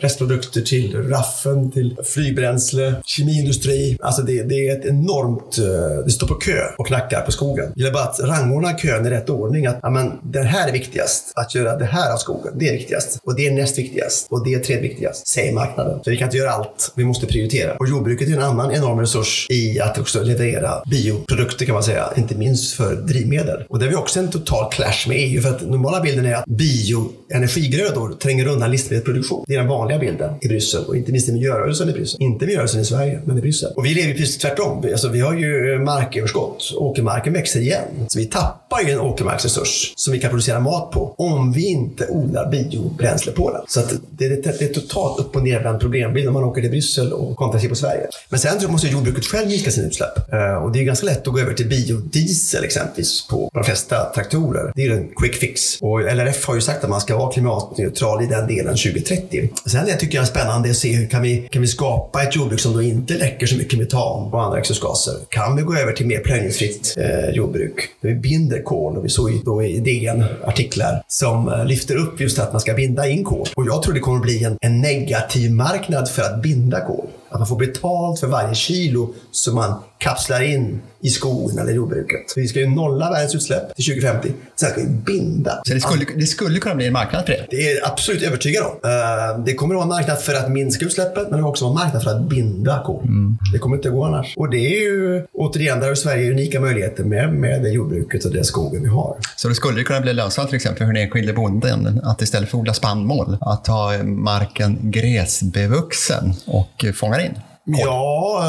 restprodukter till raffen, till flygbränsle, kemiindustri. Alltså det, det är ett enormt... Det står på kö och knackar på skogen. Jag vill bara att rangordna kön i rätt ordning. Att amen, det här är viktigast. Att göra det här av skogen, det är viktigast. Och det är näst viktigast. Och det är tredje viktigast, säger marknaden. För vi kan inte göra allt. Vi måste prioritera. Och jordbruket är en annan enorm resurs i att också leverera bioprodukter kan man säga. Inte minst för drivmedel. Och där har vi också en total clash med EU. För att normala bilden är att bioenergigrödor tränger undan livsmedelsproduktion. Det är den vanliga bilden i Bryssel. Och inte minst i miljörörelsen i Bryssel. Inte miljörörelsen i Sverige, men i Bryssel. Och vi lever precis tvärtom. Alltså, vi har ju marköverskott. Åkermarken växer igen. Så vi tappar ju en åkermarksresurs som vi kan producera mat på. Om vi inte odlar biobränsle på den. Så att det, är, det är totalt upp och ner bland om man åker till Bryssel och kontra sig på Sverige. Men sen tror jag måste jordbruket själv minska sina utsläpp. Eh, och det är ganska lätt att gå över till biodiesel exempelvis på de flesta traktorer. Det är ju en quick fix. Och LRF har ju sagt att man ska vara klimatneutral i den delen 2030. Sen det tycker jag är spännande att se hur kan vi, kan vi skapa ett jordbruk som då inte läcker så mycket metan och andra växthusgaser. Kan vi gå över till mer plöjningsfritt eh, jordbruk? Där vi binder kol och vi såg ju då i DN artiklar som eh, lyfter upp just att man ska binda in kol. Och jag tror det kommer att bli en, en negativ marknad för att binda kol. Att man får betalt för varje kilo som man kapslar in i skogen eller jordbruket. Så vi ska ju nolla världens utsläpp till 2050. Sen ska vi binda. Så det skulle, det skulle kunna bli en marknad för det. Det är jag absolut övertygad om. Eh, Det kommer att vara en marknad för att minska utsläppen, men det kommer också vara en marknad för att binda kol. Det kommer inte att gå annars. Och det är ju, återigen, där har Sverige unika möjligheter med, med det jordbruket och den skogen vi har. Så det skulle kunna bli lönsamt till exempel för den enskilde bonden att istället för att odla spannmål, att ha marken gräsbevuxen och fånga in. Ja,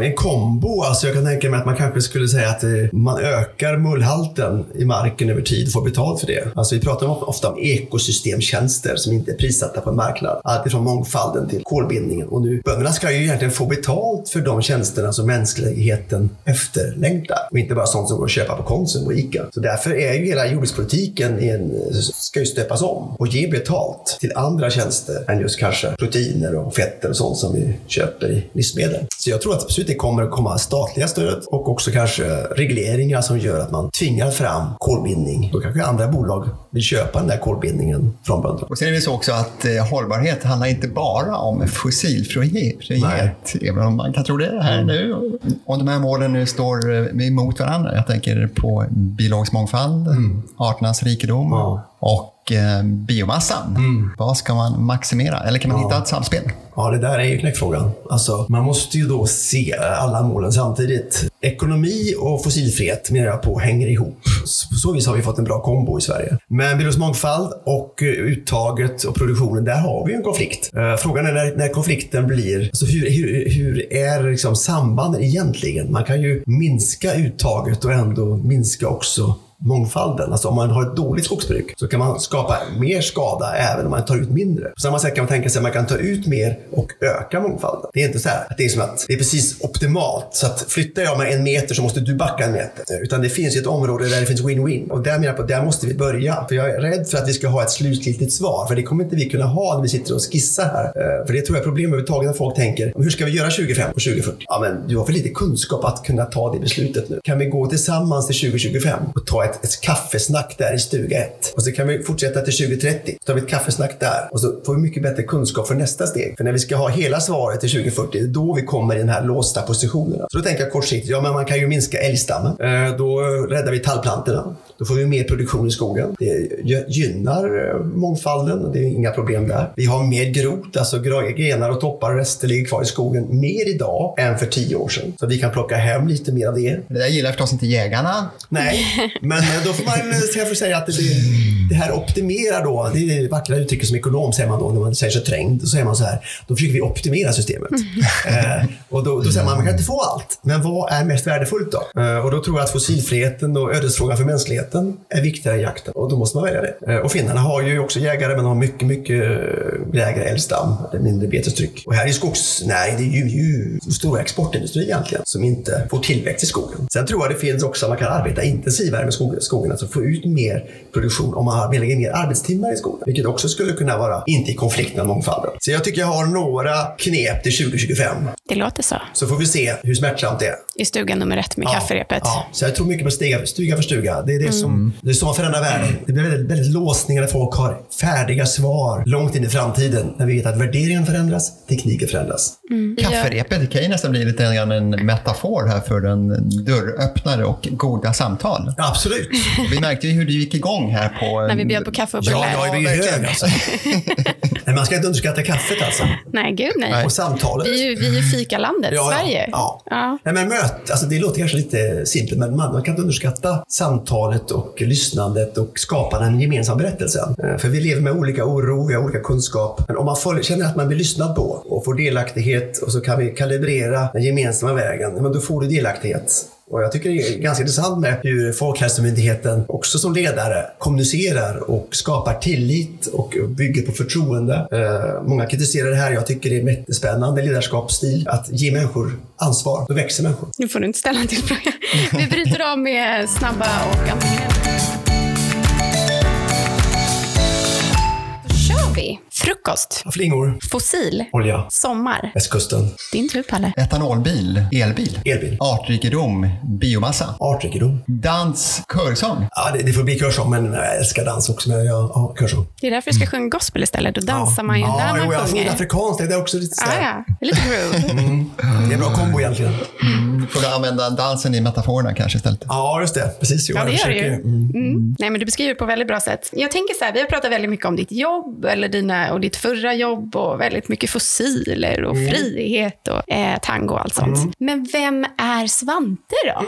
eh, en kombo. Alltså jag kan tänka mig att man kanske skulle säga att eh, man ökar mullhalten i marken över tid och får betalt för det. Alltså vi pratar ofta om ekosystemtjänster som inte är prissatta på en marknad. Alltifrån mångfalden till kolbindningen. Och nu, bönderna ska ju egentligen få betalt för de tjänsterna som mänskligheten efterlängtar. Och inte bara sånt som går att köpa på Konsum och ICA. Så därför är ju hela jordbrukspolitiken en, ska ju stöpas om och ge betalt till andra tjänster än just kanske proteiner och fetter och sånt som vi köper i livsmedel. Så jag tror att absolut det kommer att komma statliga stöd och också kanske regleringar som gör att man tvingar fram kolbindning. Då kanske andra bolag vill köpa den där kolbindningen från bönderna. Och sen är det så också att eh, hållbarhet handlar inte bara om fossilfrihet, frihet, även om man kan tro det här nu. Om de här målen nu står eh, emot varandra. Jag tänker på biologisk mångfald, arternas rikedom, Ja. Och eh, biomassan. Vad ska man maximera? Eller kan man hitta ett samspel? Ja, det där är ju knäckfrågan. Alltså, man måste ju då se alla målen samtidigt. Ekonomi och fossilfrihet menar jag på hänger ihop. Så På så vis har vi fått en bra kombo i Sverige. Men biologisk mångfald och eh, uttaget och produktionen, där har vi ju en konflikt. Eh, Frågan är när, när konflikten blir, alltså hur, hur, hur är liksom sambanden egentligen? Man kan ju minska uttaget och ändå minska också mångfalden. Alltså om man har ett dåligt skogsbruk så kan man skapa mer skada även om man tar ut mindre. På samma sätt kan man tänka sig att man kan ta ut mer och öka mångfalden. Det är inte så här att det är som att det är precis optimalt. Så att flyttar jag mig en meter så måste du backa en meter. Utan det finns ju ett område där det finns win-win. Och där menar jag på, där måste vi börja. För jag är rädd för att vi ska ha ett slutgiltigt svar. För det kommer inte vi kunna ha när vi sitter och skissar här. Eh, för det tror jag är problem överhuvudtaget när folk tänker, hur ska vi göra 2025 och 2040? Ja, men du har för lite kunskap att kunna ta det beslutet nu. Kan vi gå tillsammans till 2025 och ta ett, ett kaffesnack där i stuga ett? Och så kan vi fortsätta till 2030. Så tar vi ett kaffesnack där och så får vi mycket bättre kunskap för nästa steg. För när vi ska ha hela svaret till 2040, det är då vi kommer i den här låsta positionerna. Så då tänker jag kortsiktigt, ja men man kan ju minska älgstammen. Eh, Då eh, räddar vi tallplantorna. Då får vi mer produktion i skogen. Det gy- gynnar eh, mångfalden. Det är inga problem där. Vi har mer grot, alltså grenar och toppar och rester ligger kvar i skogen mer idag än för tio år sedan. Så vi kan plocka hem lite mer av det. Det där gillar förstås inte jägarna. Nej, men eh, då får man får säga att det, det här optimerar då. Det är det vackra uttrycket som ekonom säger man då när man säger sig trängd. Då säger man så här, då försöker vi optimera systemet. eh, och då, då säger man, man kan inte få allt. Men vad är mest värdefullt då? Eh, och då tror jag att fossilfriheten och ödesfrågan för mänskligheten är viktigare i jakten. Och då måste man välja det. Eh, och finnarna har ju också jägare, men de har mycket, mycket lägre älgstam. Mindre betestryck. Och här är skogsnäring, det är ju, ju stora exportindustri egentligen, som inte får tillväxt i skogen. Sen tror jag det finns också att man kan arbeta intensivare med skogen, skogen, alltså få ut mer produktion om man lägger mer arbetstimmar i skogen. Vilket också skulle kunna vara, inte i konflikt med mångfalden. Så jag tycker jag har några knep till 2025. Det låter så. Så får vi se hur smärtsamt det är. I stugan nummer ett med kafferepet. Ja, så jag tror mycket på stiga, stuga för stuga. Det är det, som, det är så man förändrar världen. Det blir väldigt, väldigt låsningar när folk har färdiga svar långt in i framtiden. När vi vet att värderingen förändras, tekniken förändras. Kafferepet det kan ju nästan bli lite grann en metafor här för en dörröppnare och goda samtal. Ja, absolut. Vi märkte ju hur det gick igång här på... När vi bjöd på kaffe och Ja, bullar. jag är hög alltså. Men man ska inte underskatta kaffet alltså. Nej, gud nej. Och samtalet. Vi är ju, vi är ju fikalandet, Ja, ja, Sverige. Ja. Ja. Nej, men möt, alltså det låter kanske lite simpelt, men man, man kan inte underskatta samtalet och lyssnandet och skapa den gemensamma berättelsen. Eh, För vi lever med olika oro, vi har olika kunskap. Men om man får, känner att man blir lyssnad på och får delaktighet och så kan vi kalibrera den gemensamma vägen, men då får du delaktighet. Och jag tycker det är ganska intressant med hur Folkhälsomyndigheten också som ledare kommunicerar och skapar tillit och bygger på förtroende. Eh, många kritiserar det här. Jag tycker det är en jättespännande ledarskapsstil att ge människor ansvar. Då växer människor. Nu får du inte ställa en till fråga. Vi bryter av med snabba och antingen. Då kör vi. Frukost. Flingor, Fossil. olja, Sommar. västkusten, Din tur, Palle. Etanolbil, elbil. elbil, Artrikedom, biomassa. artrikedom. Dans, körsång. Ja, det, det får bli körsång, men jag älskar dans också. Men jag, ja, körsång. Det är därför du ska sjunga gospel istället. Då dansar man ju ja, när man jo, jag sjunger. sjunger afrikanskt. Det är också lite Ah, sådär. ja. Det är lite groove. Det är en bra kombo egentligen. Får du använda dansen i metaforerna kanske istället? Ja, just det. Precis. Jo, Ja, det jag gör det försöker- ju. Mm. Mm. Nej, men du beskriver det på väldigt bra sätt. Jag tänker så här, vi har pratat väldigt mycket om ditt jobb eller dina, och ditt förra jobb och väldigt mycket fossiler och Mm. frihet och eh, tango och allt sånt. Men vem är Svante då?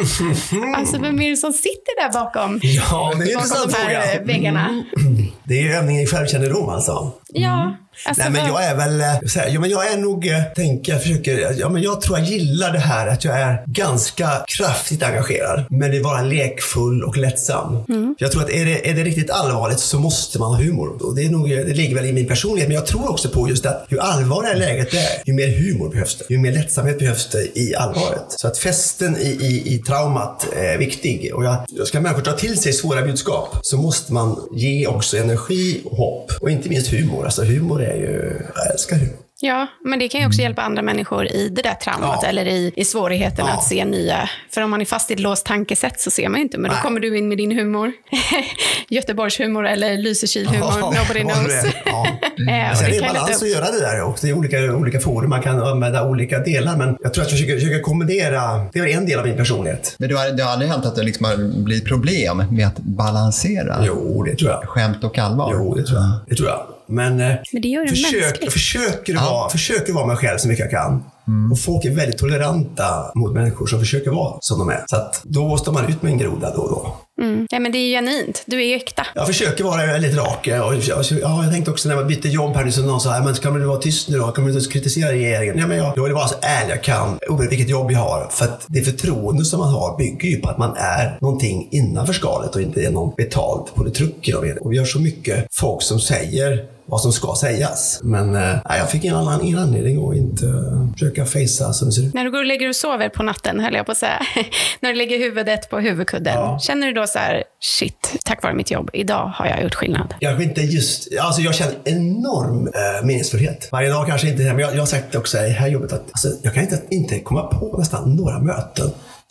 alltså, vem är det som sitter där bakom, Ja, det är bakom de här fråga. eh, väggarna? Det är övning i självkännedom alltså. Ja, alltså, Nej, men jag är väl, eh, här, ja, men jag är nog, eh, tänker, jag försöker, ja, men jag tror jag gillar det här att jag är ganska kraftigt engagerad. Men det är bara lekfull och lättsam. Mm. Jag tror att är det, är det riktigt allvarligt så måste man ha humor. Och det, är nog, det ligger väl i min personlighet. Men jag tror också på just att ju allvarligare läget är, ju mer humor behövs det. Ju mer lättsamhet behövs det i allvaret. Så att festen i, i, i traumat är viktig. Och jag, ska människor ta till sig svåra budskap så måste man ge också energi och hopp. Och inte minst humor. Alltså humor är ju, jag älskar humor. Ja, men det kan ju också hjälpa andra människor i det där traumat Ja. eller i, i svårigheten Ja. att se nya. För om man är fast i ett låst tankesätt så ser man ju inte. Men då Nej. kommer du in med din humor. Göteborgshumor eller Lysekilhumor. Ja, Nobody knows. är. Ja. Eh, och Sen det är det balans att göra det där också. Det är olika, olika forum, man kan använda olika delar. Men jag tror att jag försöker, försöker kombinera, det är en del av min personlighet. Men det har, det har aldrig hänt att det liksom har blivit problem med att balansera Jo, det tror jag. skämt och allvar? Jo, det tror jag. Det tror jag. Men, eh, Men det gör det försök, mänskligt. jag försöker, vara, försöker vara mig själv så mycket jag kan. Och folk är väldigt toleranta mot människor som försöker vara som de är. Så att då står man ut med en groda då och då. Mm. Ja, men det är ju genuint. Du är ju äkta. Jag försöker vara väldigt rak. Och, och, ja, jag tänkte också när man bytte jobb här nu så någon sa, "Ja, men kan du vara tyst nu då? Kan du inte kritisera regeringen? Ja, men jag, jag vill vara så ärlig jag kan, oavsett vilket jobb jag har. För att det förtroende som man har bygger ju på att man är någonting innanför skalet och inte är någon betald politruk. Och vi har så mycket folk som säger vad som ska sägas. Men eh, jag fick ingen annan ingen anledning att inte eh, försöka fejsa som det ser ut. När du går och lägger och sover på natten, höll jag på att säga. När du lägger huvudet på huvudkudden. Ja. Känner du då så här, shit, tack vare mitt jobb, idag har jag gjort skillnad. Kanske inte just, alltså jag känner enorm eh, meningsfullhet. Varje dag kanske inte, men jag, jag har sagt också i det här jobbet att alltså, jag kan inte, inte komma på nästan några möten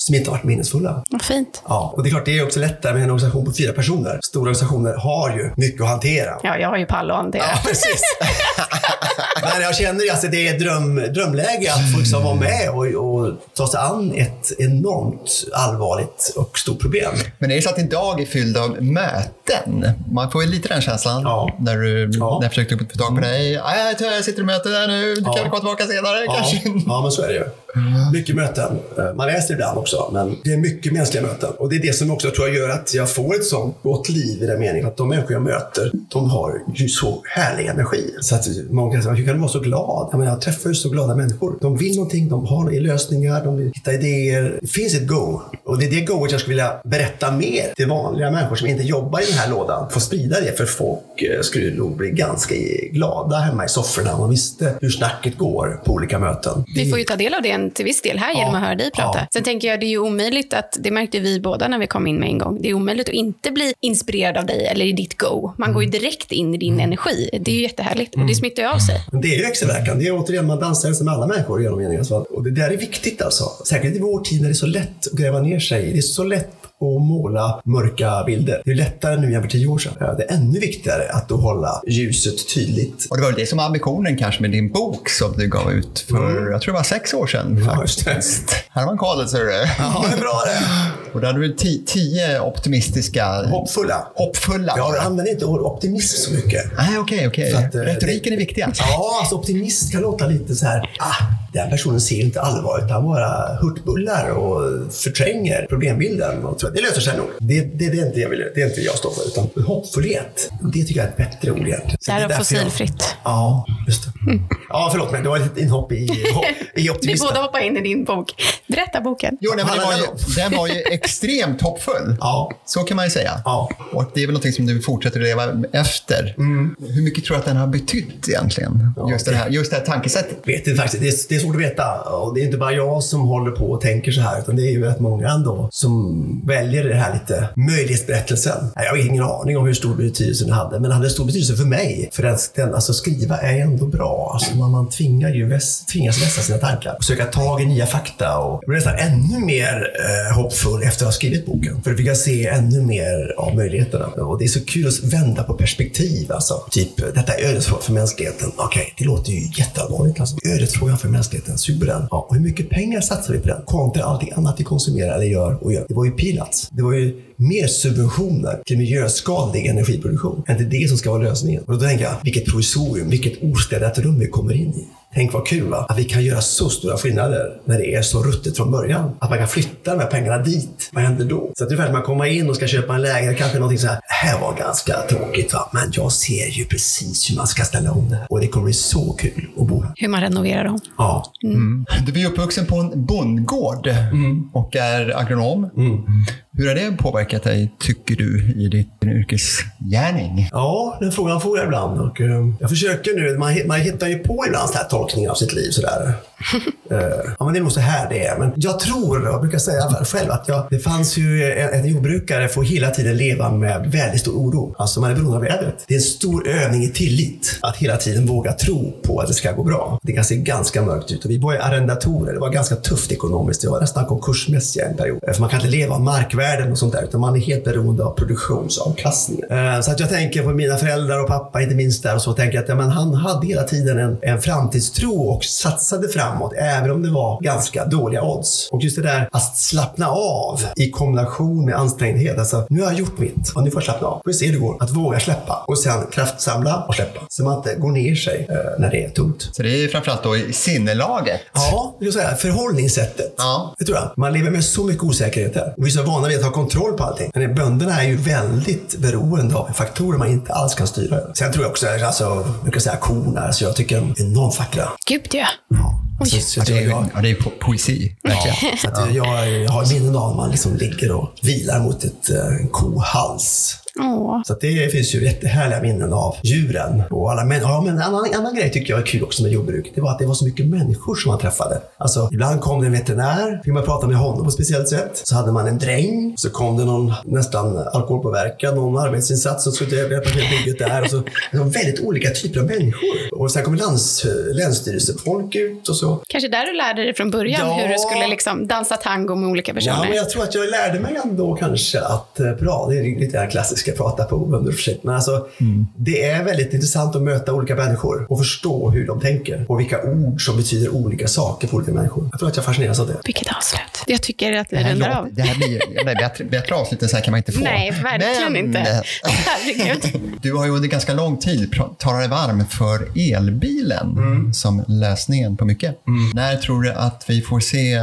som inte har varit meningsfulla. Vad fint. Ja, och det är klart, det är också lättare med en organisation på fyra personer. Stora organisationer har ju mycket att hantera. Ja, jag har ju pallo och det. Ja, precis. Men jag känner ju att det är dröm, drömläge att få liksom vara med och, och ta sig an ett enormt allvarligt och stort problem. Men är det så att din dag är fylld av möten? Man får ju lite den känslan Ja. när, du, Ja. när jag försökte få tag på dig. "Ah, Jag, tror jag sitter i möte där nu, du Ja. kan komma tillbaka senare Ja, kanske. ja, men så är det ju. Mycket möten. Eh, Man läser ibland också, men det är mycket mänskliga möten. Och det är det som också tror jag gör att jag får ett sånt gott liv i den meningen. Att de människor jag möter, de har ju så härlig energi. Så att många kan säga, hur kan du vara så glad? Jag, menar, jag träffar ju så glada människor. De vill någonting, de har lösningar, de vill hitta idéer. Det finns ett go. Och det är det goet jag skulle vilja berätta mer till vanliga människor som inte jobbar i den här lådan. Få sprida det för folk eh, skulle nog bli ganska glada hemma i sofforna om de visste hur snacket går på olika möten. Vi får ju ta del av det till viss del här genom att höra dig prata. Ja. Sen tänker jag, det är ju omöjligt att, det märkte vi båda när vi kom in med en gång, det är omöjligt att inte bli inspirerad av dig eller i ditt go. Man går ju direkt in i din energi. Det är ju jättehärligt och det smittar ju av sig. Men det är ju växelverkan. Det är återigen, man dansar som alla människor genom meningen. Och det där är viktigt alltså. Särskilt i vår tid när det är så lätt att gräva ner sig. Det är så lätt att måla mörka bilder. Det är lättare nu än för tio år sedan. Det är ännu viktigare att då hålla ljuset tydligt. Och det var väl det som var ambitionen kanske med din bok som du gav ut för, jag tror det var sex år sedan. Mm. Ja, faktiskt. Här var en koll, ser du. Ja, det är bra det. Och där hade du ti- tio optimistiska, Hoppfulla. hoppfulla. Jag använder inte optimism så mycket. Nej, okej, okej. Att, eh, Retoriken är viktig alltså. Ja, alltså optimist kan låta lite så här, ah, den personen ser inte allvaret, han bara hurtbullar och förtränger problembilden. Och tror att det löser sig nog. Det, det, det, är inte jag vill, det är inte jag står för, utan hoppfullhet. Det tycker jag är ett bättre ord egentligen. Det jag- fossilfritt. Ja, just det. Ja, förlåt mig. Det var ett inhopp i, i Vi optimismen. båda hoppar in i din bok. Berätta boken. Jo, nej, men det var ju, den var ju extremt hoppfull. Ja. Så kan man ju säga. Ja. Och det är väl någonting som du fortsätter leva efter. Hur mycket tror du att den har betytt egentligen? just, det här, just det här tankesättet. vet inte faktiskt. Det är, det är svårt att veta. Och det är inte bara jag som håller på och tänker så här, utan det är ju rätt många ändå som väljer det här lite möjlighetsberättelsen. Jag har ingen aning om hur stor betydelse den hade, men den hade stor betydelse för mig. För den, den, alltså skriva är ändå bra. Alltså man, man tvingar ju väs, tvingas vässa sina tankar och söka tag i nya fakta. Och jag blev nästan ännu mer eh, hoppfull efter att ha skrivit boken. För då fick jag se ännu mer av möjligheterna. Och det är så kul att vända på perspektiv. Alltså. Typ, detta är ödesfrågan för mänskligheten. Okej, det låter ju jätteallvarligt. Alltså. Ödesfrågan för mänskligheten, super den. Ja, och hur mycket pengar satsar vi på den? Kontra allting annat vi konsumerar eller gör och gör. Det var ju peanuts. Det var ju mer subventioner till miljöskadlig energiproduktion. Är inte det som ska vara lösningen? Och då tänker jag, vilket provisorium, vilket ostädat rum vi kommer in i. Tänk vad kul va? Att vi kan göra så stora skillnader när det är så ruttet från början. Att man kan flytta de här pengarna dit. Vad händer då? Så att ungefär man kommer in och ska köpa en lägenhet, kanske någonting så här. här var ganska tråkigt va? Men jag ser ju precis hur man ska ställa om det här. Och det kommer bli så kul att bo här. Hur man renoverar dem. Ja. Du är uppvuxen på en bondgård och är agronom. Hur har det påverkat dig, tycker du, i din yrkesgärning? Ja, den frågan får jag ibland. Och, eh, jag försöker nu, man, man hittar ju på ibland så här tolkningar av sitt liv. Sådär. Eh, ja, men det är nog så här det är. Men jag tror, jag brukar säga själv, att jag, det fanns ju en, en jordbrukare får hela tiden leva med väldigt stor oro. Alltså man är beroende av vädret. Det är en stor övning i tillit. Att hela tiden våga tro på att det ska gå bra. Det kan se ganska mörkt ut. Och vi var ju arrendatorer. Det var ganska tufft ekonomiskt. Det var nästan konkursmässiga en period. Eh, för man kan inte leva av markvärden och sånt där. Utan man är helt beroende av produktionsavkastningen. Eh, så att jag tänker på mina föräldrar och pappa, inte minst där. Och så tänker jag att ja, men han hade hela tiden en, en framtidstro och satsade framåt. Även om det var ganska dåliga odds. Och just det där att slappna av i kombination med ansträngdhet. Alltså, nu har jag gjort mitt och nu får jag slappna av. Får vi se hur det går. Att våga släppa och sen kraftsamla och släppa. Så man inte går ner sig eh, när det är tungt. Så det är framförallt då i sinnelaget. Ja, det vill säga förhållningssättet. Ja. Det tror jag. Man lever med så mycket osäkerhet här. Och vi är så vana vid att ha kontroll på allting. Men bönderna är ju väldigt beroende av faktorer man inte alls kan styra. Sen tror jag också, alltså, jag brukar säga korna, alltså jag tycker de är enormt vackra. Gud ja. Ja. Oj. Så, så Ja, det är, jag, ja, det är po poesi, verkligen. Ja, så att jag, jag har minnen av att man liksom ligger och vilar mot ett, eh, en kohals. Åh. Så det finns ju jättehärliga minnen av djuren. Och alla män ja, men en annan, annan grej tycker jag är kul också med jordbruk. Det var att det var så mycket människor som man träffade. Alltså, ibland kom det en veterinär, fick man prata med honom på ett speciellt sätt. Så hade man en dräng, så kom det någon nästan alkoholpåverkad, någon arbetsinsats som skulle hjälpa till bygget där. Och så, det var väldigt olika typer av människor. Och sen kom lands, länsstyrelsefolk ut och så. Kanske där du lärde dig från början Ja. hur du skulle liksom dansa tango med olika Ja, personer. men jag tror att jag lärde mig ändå kanske att eh, bra, det är lite det här klassiska prata på projekt. Men alltså, det är väldigt intressant att möta olika människor och förstå hur de tänker och vilka ord som betyder olika saker för olika människor. Jag tror att jag fascineras av det. Vilket avslut. Jag tycker att vi rundar av. det här blir nej, bättre, bättre avslut än så här kan man inte få. Nej, verkligen Men, inte. Herregud. Du har ju under ganska lång tid talat dig varm för elbilen Mm. som lösningen på mycket. När tror du att vi får se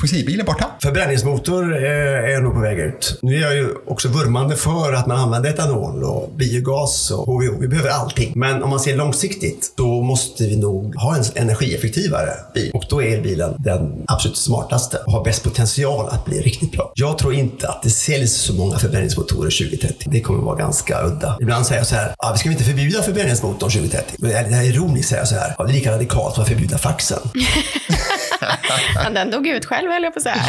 fossilbilen borta? Förbränningsmotor är, är nog på väg ut. Nu är jag ju också vurmande för att man Använda etanol och biogas och HVO. Vi behöver allting. Men om man ser långsiktigt, då måste vi nog ha en energieffektivare bil. Och då är elbilen den absolut smartaste och har bäst potential att bli riktigt bra. Jag tror inte att det säljs så många förbränningsmotorer 2030. Det kommer vara ganska udda. Ibland säger jag så här, ah, vi ska inte förbjuda förbränningsmotorn 2030. Men det är ironiskt säger jag så här, ah, det är lika radikalt som att förbjuda faxen. Den dog ut själv höll jag på att säga.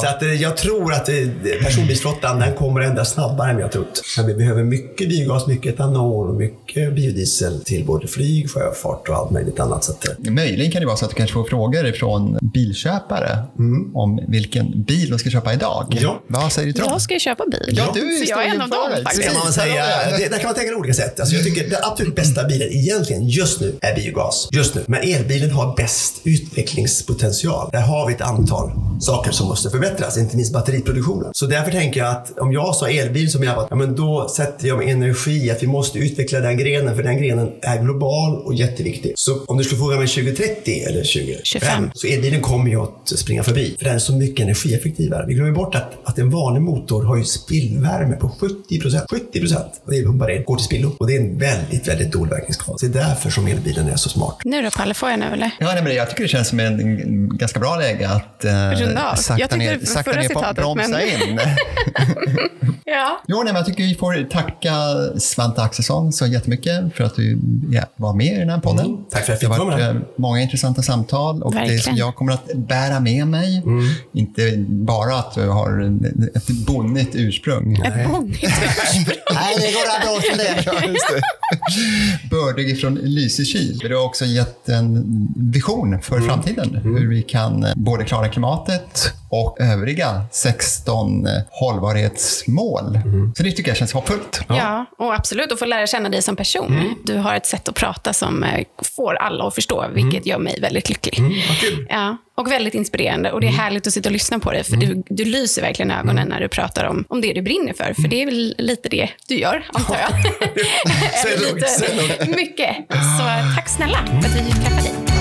Så att, eh, jag tror att eh, personbilsflottan den kommer ändras snabbare än har trott. Men vi behöver mycket biogas, mycket etanol och mycket biodiesel till både flyg, sjöfart och allt möjligt annat. Så att, eh, Möjligen kan det vara så att du kanske får frågor från bilköpare om vilken bil de ska köpa idag. Mm. Ja. Vad säger du till dem? Jag ska ju köpa bil. Ja, du så jag är en av dem faktiskt. kan man väl säga, det, där kan man tänka på olika sätt. Alltså jag tycker den absolut bästa bilen egentligen just nu är biogas. Just nu. Men elbilen har bäst utvecklingspotential. Där har vi ett antal saker som måste förbättras, inte minst batteriproduktionen. Så därför tänker jag att om jag sa elbil som jag var, ja men då sätter jag med energi att vi måste utveckla den grenen, för den grenen är global och jätteviktig. Så om du skulle fråga mig 2030 eller 2025, 25. så elbilen kommer ju att springa förbi. För den är så mycket energieffektivare. Vi glömmer bort att, att en vanlig motor har ju spillvärme på 70 procent. 70 procent av det vi pumpar in går till spillo. Och det är en väldigt, väldigt dålig verkningsgrad. Det är därför som elbilen är så smart. Nu då Palle, får jag nu eller? Ja, nej, men jag tycker det känns som en ganska bra läge att eh, sakta ner, sakta ner på citatet, bromsa men- in. Ja. Jo, nej, men jag tycker vi får tacka Svante Axelsson så jättemycket för att du ja, var med i den här podden. Mm, tack för att jag Det fick har vara varit med. eh, många intressanta samtal och det som Verkligen. jag kommer att bära med mig, Mm. inte bara att du har ett bonnigt ursprung. Ett bonnigt Nej, det går bra till det. Det. Bördig från Lysekil. Du har också gett en vision för Mm. framtiden. Hur vi kan eh, både klara klimatet och övriga 16 eh, hållbarhetsmål. Mm. Så det tycker jag känns hoppfullt. Ja, och absolut. Och få lära känna dig som person. Du har ett sätt att prata som eh, får alla att förstå, vilket gör mig väldigt lycklig. Kul. Ja, och väldigt inspirerande. Och det är härligt att sitta och lyssna på dig, för du, du lyser verkligen ögonen när du pratar om, om det du brinner för. För det är väl lite det du gör, antar jag. Eller lite mycket. Så tack snälla för att vi fick träffa dig.